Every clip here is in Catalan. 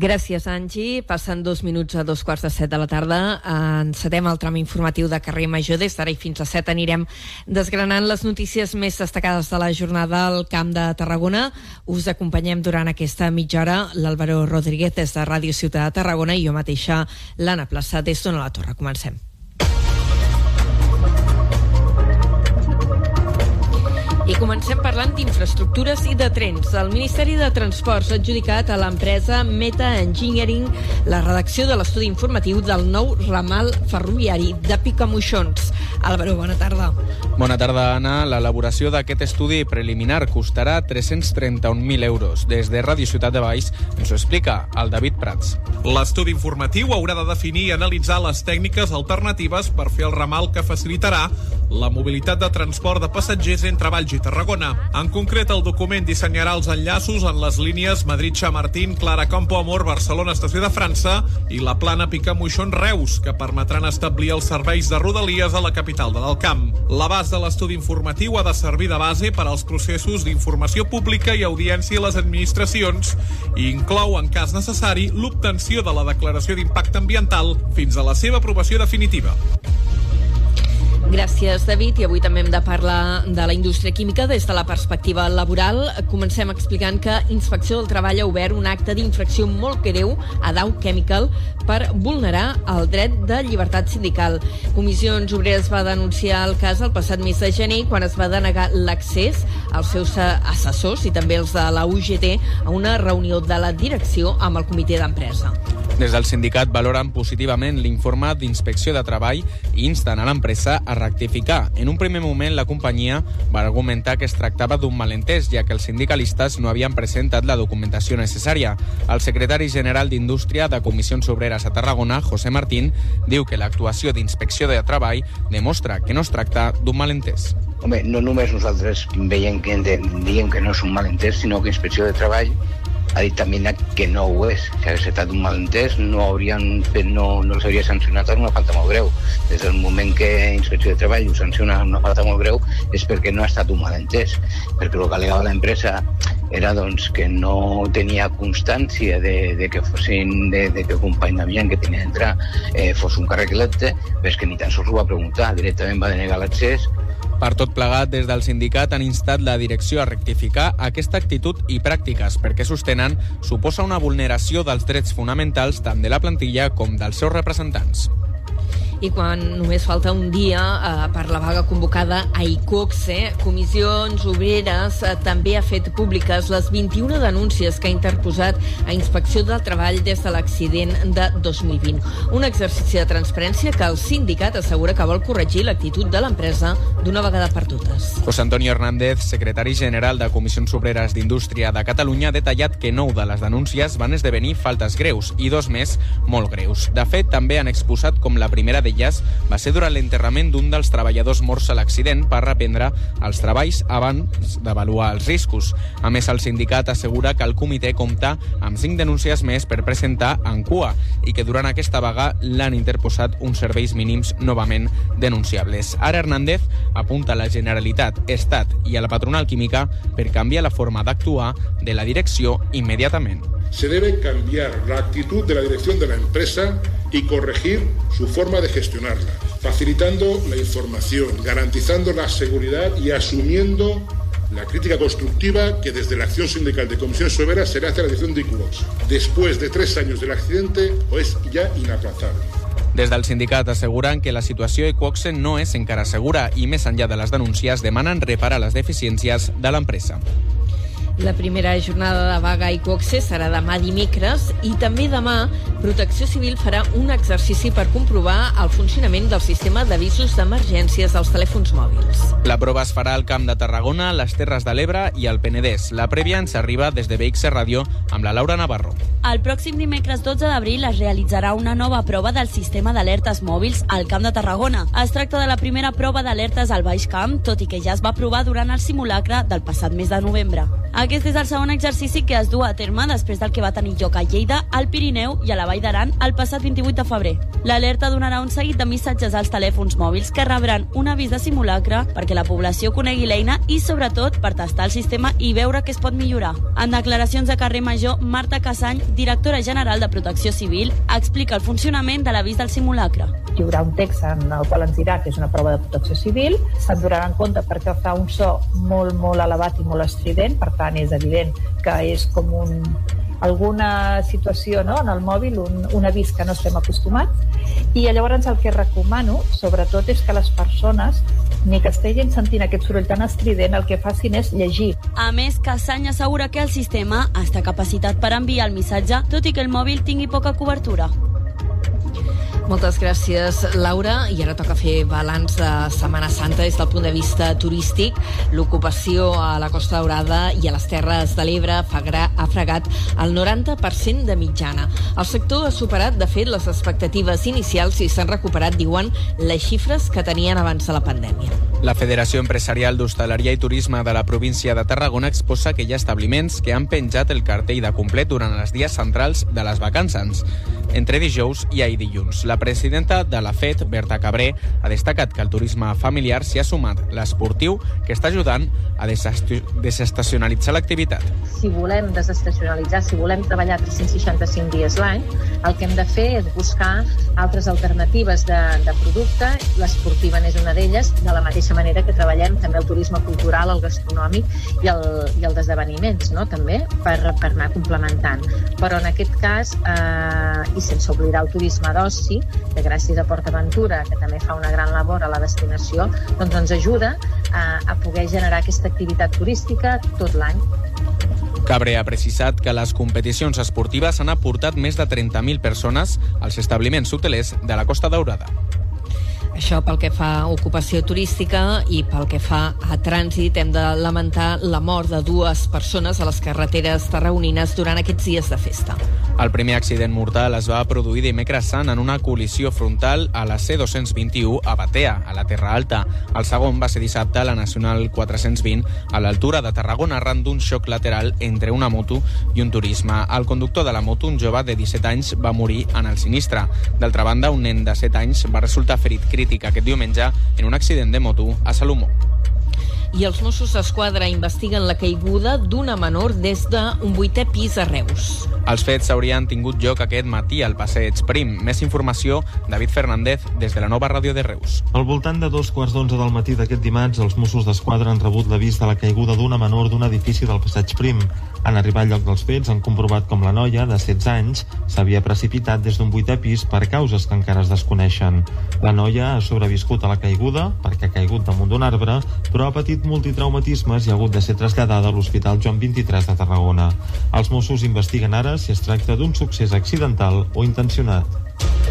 Gràcies, Angi. Passen dos minuts a dos quarts de set de la tarda. Encetem el tram informatiu de carrer Major. Des d'ara i fins a set anirem desgranant les notícies més destacades de la jornada al Camp de Tarragona. Us acompanyem durant aquesta mitja hora l'Àlvaro Rodríguez des de Ràdio Ciutat de Tarragona i jo mateixa, l'Anna Plaça, des d'Ona la Torre. Comencem. Comencem parlant d'infraestructures i de trens. El Ministeri de Transports ha adjudicat a l'empresa Meta Engineering la redacció de l'estudi informatiu del nou ramal ferroviari de Picamoixons. Álvaro, bona tarda. Bona tarda, Anna. L'elaboració d'aquest estudi preliminar costarà 331.000 euros. Des de Ràdio Ciutat de Baix ens ho explica el David Prats. L'estudi informatiu haurà de definir i analitzar les tècniques alternatives per fer el ramal que facilitarà la mobilitat de transport de passatgers entre Valls i Tarragona. En concret, el document dissenyarà els enllaços en les línies Madrid-Chamartín, Clara Campo Amor, Barcelona, Estació de França i la plana Picamoixon Reus, que permetran establir els serveis de rodalies a la capital de l'Alcamp. L'abast de l'estudi informatiu ha de servir de base per als processos d'informació pública i audiència a les administracions i inclou, en cas necessari, l'obtenció de la declaració d'impacte ambiental fins a la seva aprovació definitiva. Gràcies, David. I avui també hem de parlar de la indústria química des de la perspectiva laboral. Comencem explicant que Inspecció del Treball ha obert un acte d'infracció molt greu a Dow Chemical per vulnerar el dret de llibertat sindical. Comissions Obreres va denunciar el cas el passat mes de gener quan es va denegar l'accés als seus assessors i també els de la UGT a una reunió de la direcció amb el comitè d'empresa. Des del sindicat valoren positivament l'informe d'inspecció de treball i insten a l'empresa a rectificar. En un primer moment, la companyia va argumentar que es tractava d'un malentès, ja que els sindicalistes no havien presentat la documentació necessària. El secretari general d'Indústria de Comissions Obreres a Tarragona, José Martín, diu que l'actuació d'inspecció de treball demostra que no es tracta d'un malentès. Home, no només nosaltres veiem que diem que no és un malentès, sinó que Inspecció de Treball ha dit també que no ho és, que ha estat un malentès, no, haurien fet, no, no els hauria sancionat en una falta molt greu. Des del moment que Inspecció de Treball ho sanciona en una falta molt greu és perquè no ha estat un malentès, perquè el que alegava l'empresa era doncs, que no tenia constància de, de que fossin de, de que company d'Avian que tenia d'entrar eh, fos un càrrec electe, però és que ni tan sols ho va preguntar, directament va denegar l'accés per tot plegat, des del sindicat han instat la direcció a rectificar aquesta actitud i pràctiques perquè sostenen suposa una vulneració dels drets fonamentals tant de la plantilla com dels seus representants i quan només falta un dia eh, per la vaga convocada a ICOXE, Comissions Obreres eh, també ha fet públiques les 21 denúncies que ha interposat a Inspecció del Treball des de l'accident de 2020. Un exercici de transparència que el sindicat assegura que vol corregir l'actitud de l'empresa d'una vegada per totes. José Antonio Hernández, secretari general de Comissions Obreres d'Indústria de Catalunya, ha detallat que nou de les denúncies van esdevenir faltes greus i dos més molt greus. De fet, també han exposat com la primera de d'elles va ser durant l'enterrament d'un dels treballadors morts a l'accident per reprendre els treballs abans d'avaluar els riscos. A més, el sindicat assegura que el comitè compta amb cinc denúncies més per presentar en cua i que durant aquesta vaga l'han interposat uns serveis mínims novament denunciables. Ara Hernández apunta a la Generalitat, Estat i a la patronal química per canviar la forma d'actuar de la direcció immediatament. Se debe cambiar la actitud de la dirección de la empresa y corregir su forma de gestionarla, facilitando la información, garantizando la seguridad y asumiendo la crítica constructiva que desde la acción sindical de Comisión Sobera se le hace la dirección de ICUOX. Después de tres años del accidente, es ya inaplazable. Des del sindicat asseguren que la situació a Equoxe no és encara segura i més enllà de les denúncies demanen reparar les deficiències de l'empresa. La primera jornada de vaga i coxe serà demà dimecres i també demà Protecció Civil farà un exercici per comprovar el funcionament del sistema d'avisos d'emergències dels telèfons mòbils. La prova es farà al Camp de Tarragona, les Terres de l'Ebre i el Penedès. La prèvia ens arriba des de BX Ràdio amb la Laura Navarro. El pròxim dimecres 12 d'abril es realitzarà una nova prova del sistema d'alertes mòbils al Camp de Tarragona. Es tracta de la primera prova d'alertes al Baix Camp, tot i que ja es va provar durant el simulacre del passat mes de novembre. Aquest és el segon exercici que es du a terme després del que va tenir lloc a Lleida, al Pirineu i a la Vall d'Aran el passat 28 de febrer. L'alerta donarà un seguit de missatges als telèfons mòbils que rebran un avís de simulacre perquè la població conegui l'eina i, sobretot, per tastar el sistema i veure què es pot millorar. En declaracions de carrer Major, Marta Casany, directora general de Protecció Civil, explica el funcionament de l'avís del simulacre. Hi haurà un text en el qual ens dirà que és una prova de protecció civil, se'n durarà en compte perquè fa un so molt, molt elevat i molt estrident, per tant és evident que és com un, alguna situació no, en el mòbil, un, un avís que no estem acostumats, i llavors el que recomano, sobretot, és que les persones ni que estiguin sentint aquest soroll tan estrident, el que facin és llegir. A més, Cassany assegura que el sistema està capacitat per enviar el missatge, tot i que el mòbil tingui poca cobertura. Moltes gràcies, Laura. I ara toca fer balanç de Setmana Santa des del punt de vista turístic. L'ocupació a la Costa Daurada i a les Terres de l'Ebre ha fregat el 90% de mitjana. El sector ha superat, de fet, les expectatives inicials i s'han recuperat, diuen, les xifres que tenien abans de la pandèmia. La Federació Empresarial d'Hostaleria i Turisme de la província de Tarragona exposa que hi ha establiments que han penjat el cartell de complet durant els dies centrals de les vacances, entre dijous i ahir dilluns. La presidenta de la FED, Berta Cabré, ha destacat que el turisme familiar s'hi ha sumat l'esportiu que està ajudant a desestacionalitzar l'activitat. Si volem desestacionalitzar, si volem treballar 365 dies l'any, el que hem de fer és buscar altres alternatives de, de producte. L'esportiva n'és una d'elles, de la mateixa manera que treballem també el turisme cultural, el gastronòmic i el, i el d'esdeveniments, no? també, per, per anar complementant. Però en aquest cas, eh, i sense oblidar el turisme d'oci, que gràcies a PortAventura, que també fa una gran labor a la destinació, doncs ens ajuda a, a poder generar aquesta activitat turística tot l'any. Cabre ha precisat que les competicions esportives han aportat més de 30.000 persones als establiments hotelers de la Costa Daurada. Això pel que fa a ocupació turística i pel que fa a trànsit hem de lamentar la mort de dues persones a les carreteres tarragonines durant aquests dies de festa. El primer accident mortal es va produir dimecres sant en una col·lisió frontal a la C-221 a Batea, a la Terra Alta. El segon va ser dissabte a la Nacional 420 a l'altura de Tarragona arran d'un xoc lateral entre una moto i un turisme. El conductor de la moto, un jove de 17 anys, va morir en el sinistre. D'altra banda, un nen de 7 anys va resultar ferit crític crític aquest diumenge en un accident de moto a Salomó i els Mossos d'Esquadra investiguen la caiguda d'una menor des d'un vuitè pis a Reus. Els fets s'haurien tingut lloc aquest matí al Passeig Prim. Més informació, David Fernández, des de la nova ràdio de Reus. Al voltant de dos quarts d'onze del matí d'aquest dimarts, els Mossos d'Esquadra han rebut l'avís de la caiguda d'una menor d'un edifici del Passeig Prim. En arribar al lloc dels fets, han comprovat com la noia, de 16 anys, s'havia precipitat des d'un vuitè pis per causes que encara es desconeixen. La noia ha sobreviscut a la caiguda, perquè ha caigut damunt d'un arbre, però ha patit multitraumatismes i ha hagut de ser traslladada a l'Hospital Joan 23 de Tarragona. Els Mossos investiguen ara si es tracta d'un succés accidental o intencionat.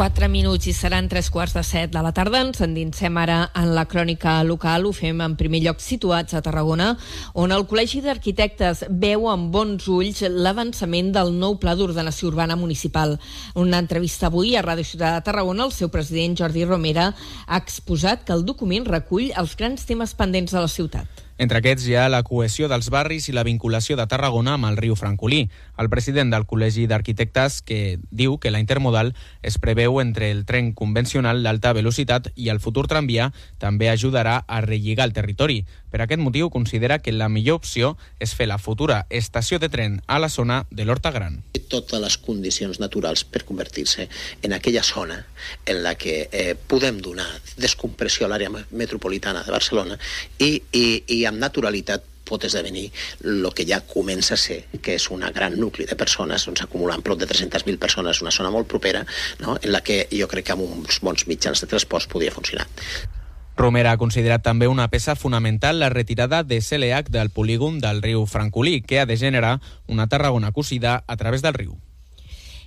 4 minuts i seran tres quarts de set de la tarda. Ens endinsem ara en la crònica local. Ho fem en primer lloc situats a Tarragona, on el Col·legi d'Arquitectes veu amb bons ulls l'avançament del nou Pla d'Ordenació Urbana Municipal. En una entrevista avui a Ràdio Ciutat de Tarragona, el seu president Jordi Romera ha exposat que el document recull els grans temes pendents de la ciutat. Entre aquests hi ha la cohesió dels barris i la vinculació de Tarragona amb el riu Francolí. El president del Col·legi d'Arquitectes que diu que la intermodal es preveu entre el tren convencional d'alta velocitat i el futur tramvia també ajudarà a relligar el territori. Per aquest motiu considera que la millor opció és fer la futura estació de tren a la zona de l'Horta Gran. Totes les condicions naturals per convertir-se en aquella zona en la que eh, podem donar descompressió a l'àrea metropolitana de Barcelona i, i, i amb naturalitat pot esdevenir el que ja comença a ser, que és una gran nucli de persones, doncs acumulant prop de 300.000 persones, una zona molt propera, no? en la que jo crec que amb uns bons mitjans de transport podria funcionar. Romera ha considerat també una peça fonamental la retirada de CLH del polígon del riu Francolí, que ha de generar una Tarragona cosida a través del riu.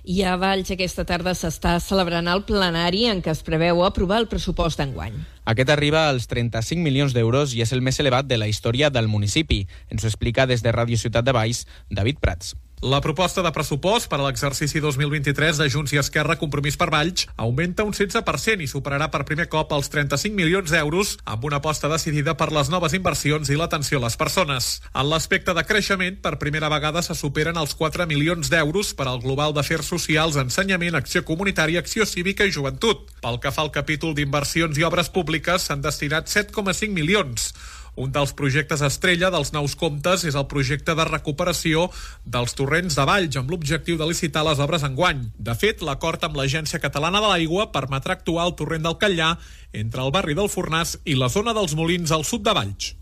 I a Valls aquesta tarda s'està celebrant el plenari en què es preveu aprovar el pressupost d'enguany. Aquest arriba als 35 milions d'euros i és el més elevat de la història del municipi. Ens ho explica des de Ràdio Ciutat de Valls, David Prats. La proposta de pressupost per a l'exercici 2023 de Junts i Esquerra Compromís per Valls augmenta un 16% i superarà per primer cop els 35 milions d'euros amb una aposta decidida per les noves inversions i l'atenció a les persones. En l'aspecte de creixement, per primera vegada se superen els 4 milions d'euros per al Global d'Afers Socials, Ensenyament, Acció Comunitària, Acció Cívica i Joventut. Pel que fa al capítol d'inversions i obres públiques, s'han destinat 7,5 milions. Un dels projectes estrella dels nous comptes és el projecte de recuperació dels torrents de Valls amb l'objectiu de licitar les obres enguany. De fet, l'acord amb l'Agència Catalana de l'Aigua permetrà actuar al torrent del Catllà entre el barri del Fornàs i la zona dels Molins al sud de Valls.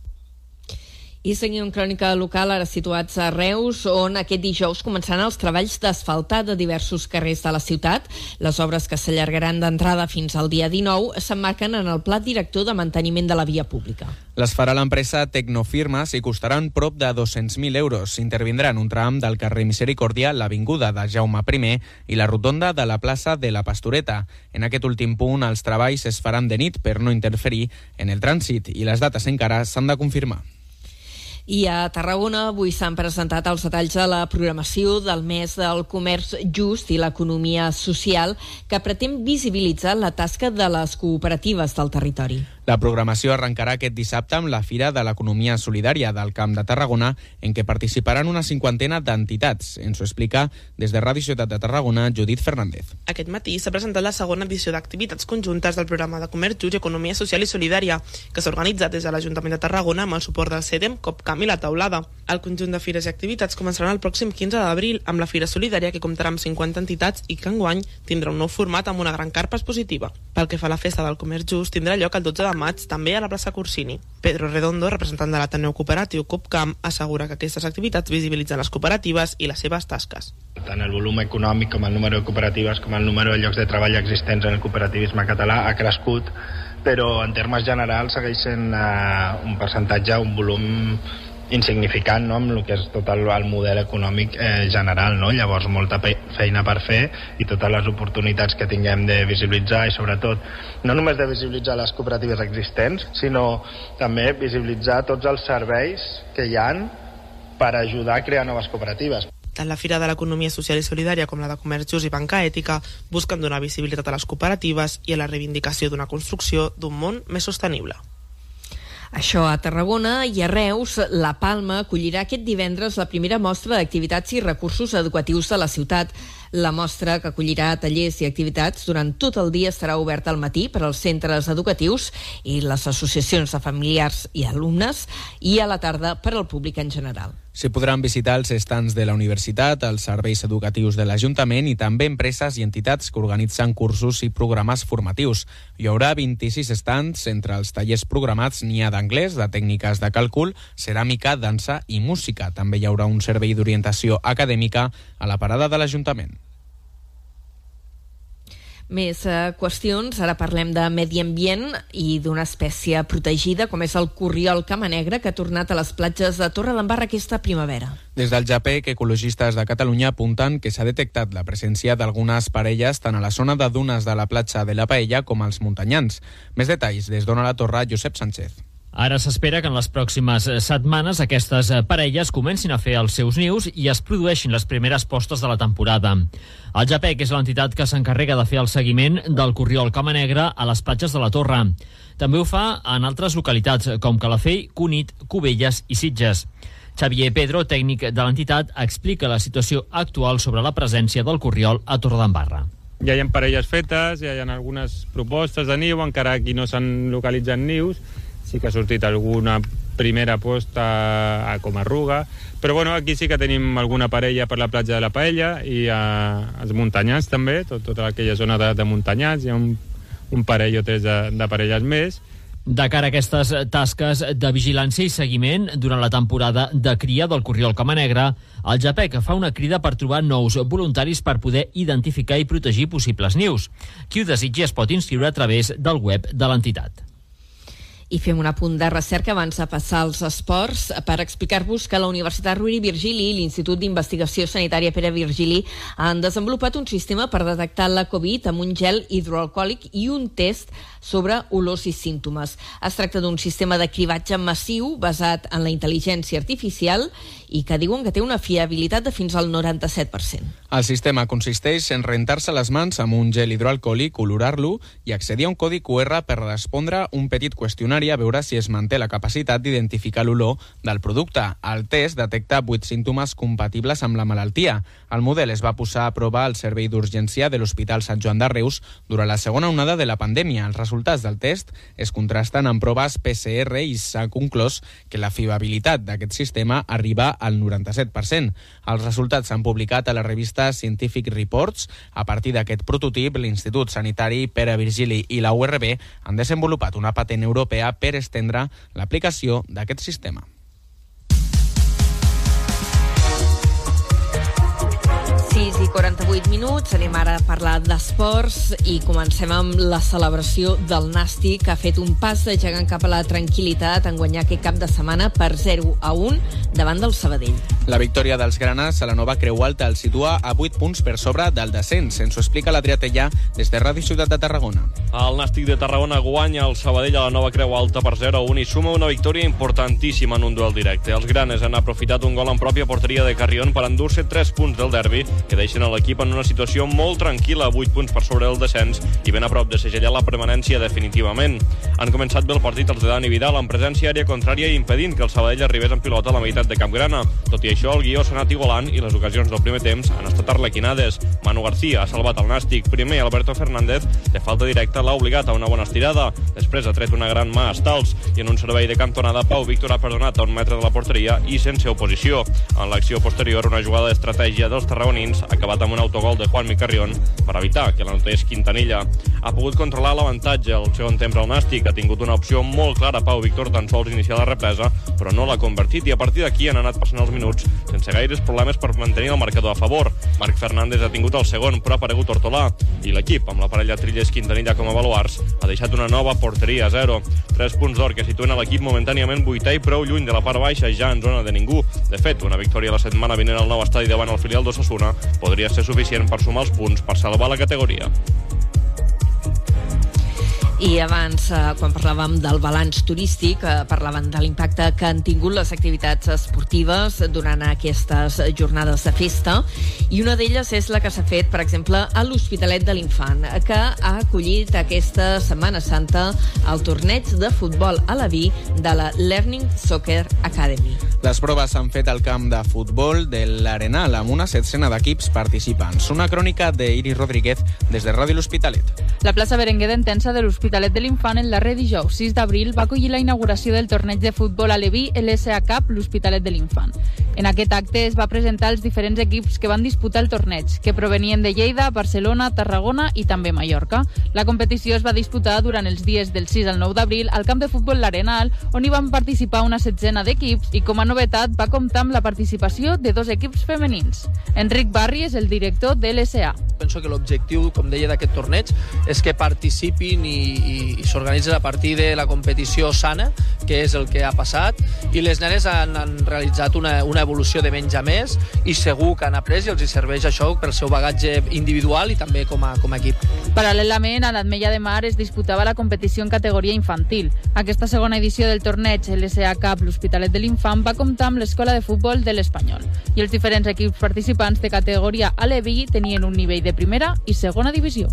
I seguim crònica local, ara situats a Reus, on aquest dijous començaran els treballs d'asfaltar de diversos carrers de la ciutat. Les obres que s'allargaran d'entrada fins al dia 19 s'emmarquen en el Pla Director de Manteniment de la Via Pública. Les farà l'empresa Tecnofirmes i costaran prop de 200.000 euros. Intervindran un tram del carrer Misericòrdia, l'Avinguda de Jaume I i la rotonda de la plaça de la Pastoreta. En aquest últim punt, els treballs es faran de nit per no interferir en el trànsit i les dates encara s'han de confirmar. I a Tarragona avui s'han presentat els detalls de la programació del mes del comerç just i l'economia social que pretén visibilitzar la tasca de les cooperatives del territori. La programació arrencarà aquest dissabte amb la Fira de l'Economia Solidària del Camp de Tarragona, en què participaran una cinquantena d'entitats. Ens ho explica des de Ràdio Ciutat de Tarragona, Judit Fernández. Aquest matí s'ha presentat la segona edició d'activitats conjuntes del programa de Comerç i Economia Social i Solidària, que s'ha organitzat des de l'Ajuntament de Tarragona amb el suport del CEDEM, COPCAM i la Taulada. El conjunt de fires i activitats començaran el pròxim 15 d'abril amb la Fira Solidària, que comptarà amb 50 entitats i que enguany tindrà un nou format amb una gran carpa expositiva. Pel que fa a la festa del comerç just, tindrà lloc el 12 de maig també a la plaça Corsini. Pedro Redondo, representant de l'Ateneu Cooperatiu COPCAM, assegura que aquestes activitats visibilitzen les cooperatives i les seves tasques. Tant el volum econòmic com el número de cooperatives com el número de llocs de treball existents en el cooperativisme català ha crescut, però en termes generals segueix sent uh, un percentatge, un volum insignificant no? amb el que és tot el, el model econòmic eh, general. No? Llavors, molta feina per fer i totes les oportunitats que tinguem de visibilitzar i sobretot no només de visibilitzar les cooperatives existents, sinó també visibilitzar tots els serveis que hi han per ajudar a crear noves cooperatives. Tant la Fira de l'Economia Social i Solidària com la de Comerç Just i Banca Ètica busquen donar visibilitat a les cooperatives i a la reivindicació d'una construcció d'un món més sostenible. Això a Tarragona i a Reus, La Palma acollirà aquest divendres la primera mostra d'activitats i recursos educatius de la ciutat. La mostra, que acollirà tallers i activitats durant tot el dia, estarà oberta al matí per als centres educatius i les associacions de familiars i alumnes i a la tarda per al públic en general. S'hi podran visitar els estants de la universitat, els serveis educatius de l'Ajuntament i també empreses i entitats que organitzen cursos i programes formatius. Hi haurà 26 estants, entre els tallers programats n'hi ha d'anglès, de tècniques de càlcul, ceràmica, dansa i música. També hi haurà un servei d'orientació acadèmica a la parada de l'Ajuntament. Més eh, qüestions. Ara parlem de medi ambient i d'una espècie protegida, com és el corriol camanegra, que ha tornat a les platges de Torre d'Embarra aquesta primavera. Des del JAPEC, ecologistes de Catalunya apunten que s'ha detectat la presència d'algunes parelles tant a la zona de dunes de la platja de la Paella com als muntanyans. Més detalls des d'Ona la Torre, Josep Sánchez. Ara s'espera que en les pròximes setmanes aquestes parelles comencin a fer els seus nius i es produeixin les primeres postes de la temporada. El JAPEC és l'entitat que s'encarrega de fer el seguiment del corriol cama negra a les platges de la Torre. També ho fa en altres localitats, com Calafell, Cunit, Cubelles i Sitges. Xavier Pedro, tècnic de l'entitat, explica la situació actual sobre la presència del corriol a Torredembarra. Ja hi ha parelles fetes, ja hi ha algunes propostes de niu, encara aquí no s'han localitzat nius, sí que ha sortit alguna primera posta a Comarruga, però bueno, aquí sí que tenim alguna parella per la platja de la Paella i a, als muntanyans també, tot, tota aquella zona de, de muntanyans, hi ha un, un parell o tres de, de parelles més, de cara a aquestes tasques de vigilància i seguiment durant la temporada de cria del Corriol Cama Negra, el JAPEC fa una crida per trobar nous voluntaris per poder identificar i protegir possibles nius. Qui ho desitgi es pot inscriure a través del web de l'entitat. I fem un apunt de recerca abans de passar als esports per explicar-vos que la Universitat Rovira i Virgili i l'Institut d'Investigació Sanitària Pere Virgili han desenvolupat un sistema per detectar la Covid amb un gel hidroalcohòlic i un test sobre olors i símptomes. Es tracta d'un sistema de cribatge massiu basat en la intel·ligència artificial i que diuen que té una fiabilitat de fins al 97%. El sistema consisteix en rentar-se les mans amb un gel hidroalcohòlic, olorar-lo i accedir a un codi QR per respondre un petit qüestionari a veure si es manté la capacitat d'identificar l'olor del producte. El test detecta 8 símptomes compatibles amb la malaltia. El model es va posar a prova al servei d'urgència de l'Hospital Sant Joan de Reus durant la segona onada de la pandèmia. Els resultats del test es contrasten amb proves PCR i s'ha conclòs que la fiabilitat d'aquest sistema arriba al 97%. Els resultats s'han publicat a la revista Scientific Reports. A partir d'aquest prototip, l'Institut Sanitari Pere Virgili i la URB han desenvolupat una patent europea per estendre l'aplicació d'aquest sistema. 6 i 48 minuts. Anem ara a parlar d'esports i comencem amb la celebració del Nàstic, que ha fet un pas de gegant cap a la tranquil·litat en guanyar aquest cap de setmana per 0 a 1 davant del Sabadell. La victòria dels granes a la nova Creu Alta el situa a 8 punts per sobre del descens. Ens ho explica l'Adrià Tellà des de Ràdio Ciutat de Tarragona. El Nàstic de Tarragona guanya el Sabadell a la nova Creu Alta per 0 a 1 i suma una victòria importantíssima en un duel directe. Els granes han aprofitat un gol en pròpia porteria de Carrion per endur-se 3 punts del derbi que deixen a l'equip en una situació molt tranquil·la, 8 punts per sobre del descens i ben a prop de segellar la permanència definitivament. Han començat bé el partit els de Dani Vidal en presència àrea contrària i impedint que el Sabadell arribés en pilota a la meitat de Campgrana. Tot i això, el guió s'ha anat igualant i les ocasions del primer temps han estat arlequinades. Manu García ha salvat el Nàstic. Primer, Alberto Fernández, de falta directa, l'ha obligat a una bona estirada. Després ha tret una gran mà a Stals i en un servei de cantonada, Pau Víctor ha perdonat a un metre de la porteria i sense oposició. En l'acció posterior, una jugada d'estratègia dels tarragonins acabat amb un autogol de Juan Carrión per evitar que l'anotés Quintanilla. Ha pogut controlar l'avantatge al segon temps el Nàstic, ha tingut una opció molt clara Pau Víctor tan sols iniciar la represa, però no l'ha convertit i a partir d'aquí han anat passant els minuts sense gaires problemes per mantenir el marcador a favor. Marc Fernández ha tingut el segon, però ha aparegut Hortolà i l'equip, amb la parella Trilles Quintanilla com a baluars, ha deixat una nova porteria a zero. Tres punts d'or que situen l'equip momentàniament vuitè i prou lluny de la part baixa, ja en zona de ningú. De fet, una victòria la setmana vinent al nou estadi davant el filial d'Ossassuna podria ser suficient per sumar els punts per salvar la categoria. I abans, eh, quan parlàvem del balanç turístic, eh, parlaven de l'impacte que han tingut les activitats esportives durant aquestes jornades de festa. I una d'elles és la que s'ha fet, per exemple, a l'Hospitalet de l'Infant, que ha acollit aquesta Setmana Santa el torneig de futbol a la vi de la Learning Soccer Academy. Les proves s'han fet al camp de futbol de l'Arenal amb una setzena d'equips participants. Una crònica d'Iris Rodríguez des de Ràdio L'Hospitalet. La plaça Berenguer d'Entensa de l'Hospitalet de l'Infant el darrer dijous 6 d'abril va acollir la inauguració del torneig de futbol a Leví LSA Cup l'Hospitalet de l'Infant. En aquest acte es va presentar els diferents equips que van disputar el torneig, que provenien de Lleida, Barcelona, Tarragona i també Mallorca. La competició es va disputar durant els dies del 6 al 9 d'abril al camp de futbol L'Arenal, on hi van participar una setzena d'equips i com a novetat va comptar amb la participació de dos equips femenins. Enric Barri és el director de l'SA. Penso que l'objectiu, com deia, d'aquest torneig és que participin i, i, i s'organitzen a partir de la competició sana, que és el que ha passat, i les nenes han, han realitzat una, una evolució de menys a més i segur que han après i els hi serveix això pel seu bagatge individual i també com a, com a equip. Paral·lelament, a l'Atmella de Mar es disputava la competició en categoria infantil. Aquesta segona edició del torneig LSA Cup l'Hospitalet de l'Infant va comptar amb l'escola de futbol de l'Espanyol i els diferents equips participants de categoria a l'Evi tenien un nivell de primera i segona divisió.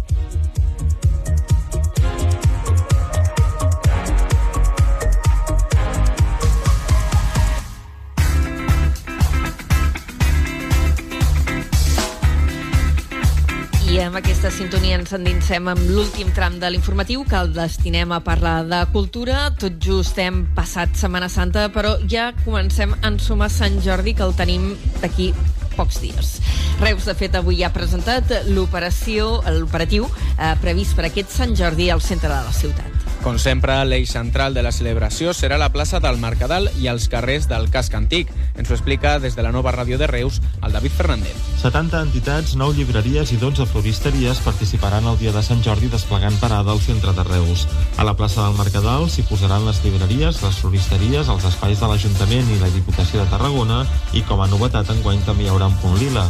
I amb aquesta sintonia ens endinsem amb l'últim tram de l'informatiu que el destinem a parlar de cultura. Tot just hem passat Setmana Santa, però ja comencem a ensumar Sant Jordi, que el tenim d'aquí pocs dies. Reus, de fet, avui ha presentat l'operació, l'operatiu eh, previst per aquest Sant Jordi al centre de la ciutat. Com sempre, l'eix central de la celebració serà la plaça del Mercadal i els carrers del casc antic. Ens ho explica des de la nova ràdio de Reus el David Fernández. 70 entitats, 9 llibreries i 12 floristeries participaran el dia de Sant Jordi desplegant parada al centre de Reus. A la plaça del Mercadal s'hi posaran les llibreries, les floristeries, els espais de l'Ajuntament i la Diputació de Tarragona i com a novetat enguany també hi haurà un punt lila.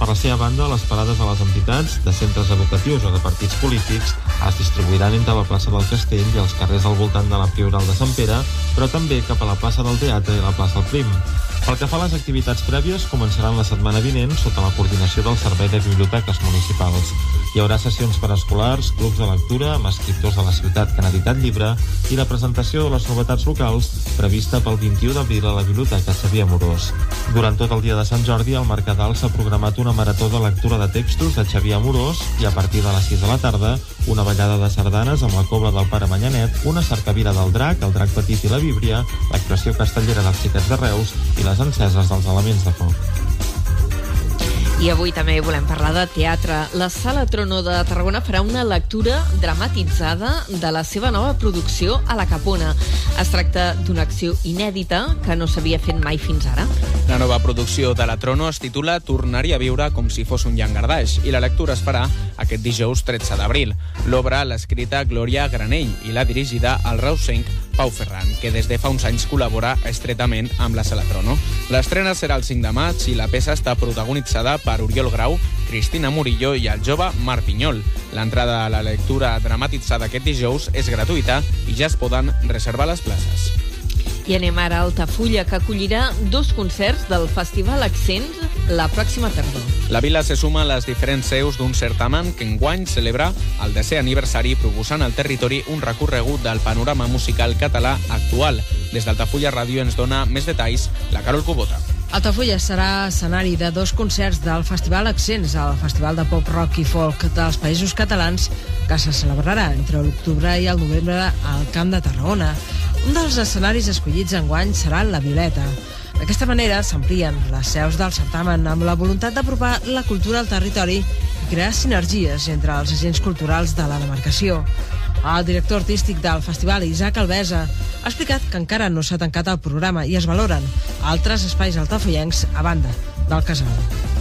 Per la seva banda, les parades de les entitats, de centres educatius o de partits polítics es distribuiran entre la plaça del Castell i els carrers al voltant de la Prioral de Sant Pere, però també cap a la plaça del Teatre i la plaça del Prim. Pel que fa a les activitats prèvies, començaran la setmana vinent sota la coordinació del Servei de Biblioteques Municipals. Hi haurà sessions per a escolars, clubs de lectura, amb escriptors de la ciutat que han editat llibre i la presentació de les novetats locals prevista pel 21 d'abril a la Biblioteca Xavier Amorós. Durant tot el dia de Sant Jordi, al Mercadal s'ha programat una marató de lectura de textos de Xavier Amorós i a partir de les 6 de la tarda, una ballada de sardanes amb la cova del pare Manyanet, una cercavira del drac, el drac petit i la víbria, l'actuació castellera dels xiquets de Reus i les enceses dels elements de foc. I avui també volem parlar de teatre. La Sala Trono de Tarragona farà una lectura dramatitzada de la seva nova producció a la Capona. Es tracta d'una acció inèdita que no s'havia fet mai fins ara. La nova producció de la Trono es titula Tornaria a viure com si fos un llangardaix i la lectura es farà aquest dijous 13 d'abril. L'obra l'ha escrita Glòria Granell i l'ha dirigida al reusenc Pau Ferran, que des de fa uns anys col·labora estretament amb la Sala Trono. L'estrena serà el 5 de maig i la peça està protagonitzada per Oriol Grau, Cristina Murillo i el jove Marc Pinyol. L'entrada a la lectura dramatitzada aquest dijous és gratuïta i ja es poden reservar les places. I anem ara a Altafulla, que acollirà dos concerts del Festival Accents la pròxima tardor. La vila se suma a les diferents seus d'un certamen que enguany celebra el desè aniversari proposant al territori un recorregut del panorama musical català actual. Des d'Altafulla Ràdio ens dona més detalls la Carol Cubota. Altafulla serà escenari de dos concerts del Festival Accents, el Festival de Pop Rock i Folk dels Països Catalans, que se celebrarà entre l'octubre i el novembre al Camp de Tarragona. Un dels escenaris escollits enguany serà la Violeta. D'aquesta manera s'amplien les seus del certamen amb la voluntat d'apropar la cultura al territori i crear sinergies entre els agents culturals de la demarcació. El director artístic del festival, Isaac Alvesa, ha explicat que encara no s'ha tancat el programa i es valoren altres espais altafollencs a banda del casal.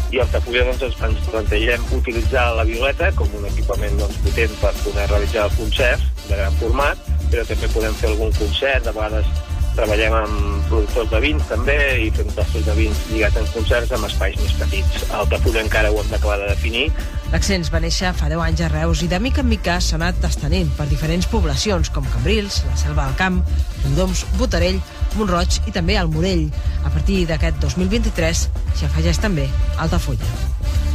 I al Tafulla doncs, ens plantegem utilitzar la Violeta com un equipament doncs, potent per poder realitzar concerts de gran format, però també podem fer algun concert, de vegades treballem amb productors de vins també i fem tastos de vins lligats en concerts amb espais més petits. A Altafulla encara ho hem d'acabar de definir. L'accents va néixer fa 10 anys a Reus i de mica en mica s'ha anat estenent per diferents poblacions com Cambrils, la Selva del Camp, Riudoms, Botarell, Montroig i també el Morell. A partir d'aquest 2023 s'hi afegeix també Altafulla.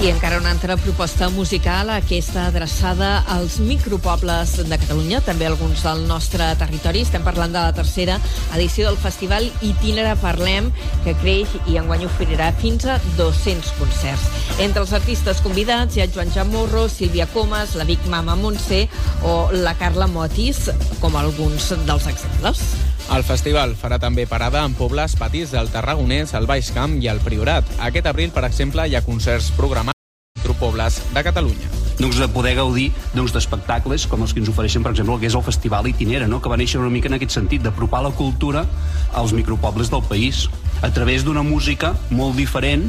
I encara una altra proposta musical, aquesta adreçada als micropobles de Catalunya, també alguns del nostre territori. Estem parlant de la tercera edició del festival Itinera Parlem, que creix i enguany oferirà fins a 200 concerts. Entre els artistes convidats hi ha Joan Jamorro, Sílvia Comas, la Vic Mama Montse o la Carla Motis, com alguns dels exemples. El festival farà també parada en pobles petits del Tarragonès, el Baix Camp i el Priorat. Aquest abril, per exemple, hi ha concerts programats en pobles de Catalunya doncs, de poder gaudir doncs, d'espectacles com els que ens ofereixen, per exemple, el que és el Festival Itinera, no? que va néixer una mica en aquest sentit, d'apropar la cultura als micropobles del país, a través d'una música molt diferent,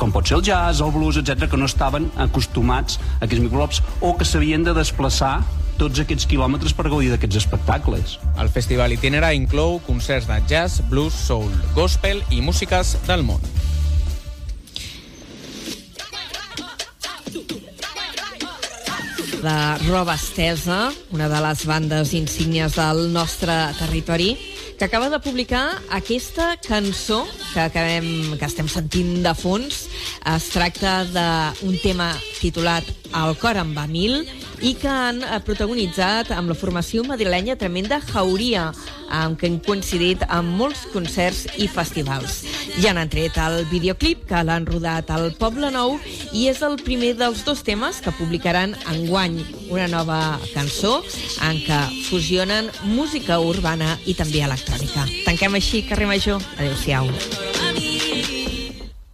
com pot ser el jazz, el blues, etc que no estaven acostumats a aquests micropobles o que s'havien de desplaçar tots aquests quilòmetres per gaudir d'aquests espectacles. El festival Itinera inclou concerts de jazz, blues, soul, gospel i músiques del món. de Roba Estesa, una de les bandes insígnies del nostre territori, que acaba de publicar aquesta cançó que, acabem, que estem sentint de fons. Es tracta d'un tema titulat El cor en va mil i que han eh, protagonitzat amb la formació madrilenya Tremenda Jauria, amb què han coincidit amb molts concerts i festivals. Ja han tret el videoclip, que l'han rodat al Poble Nou, i és el primer dels dos temes que publicaran enguany una nova cançó en què fusionen música urbana i també electrònica. Tanquem així, carrer Major. Adéu-siau.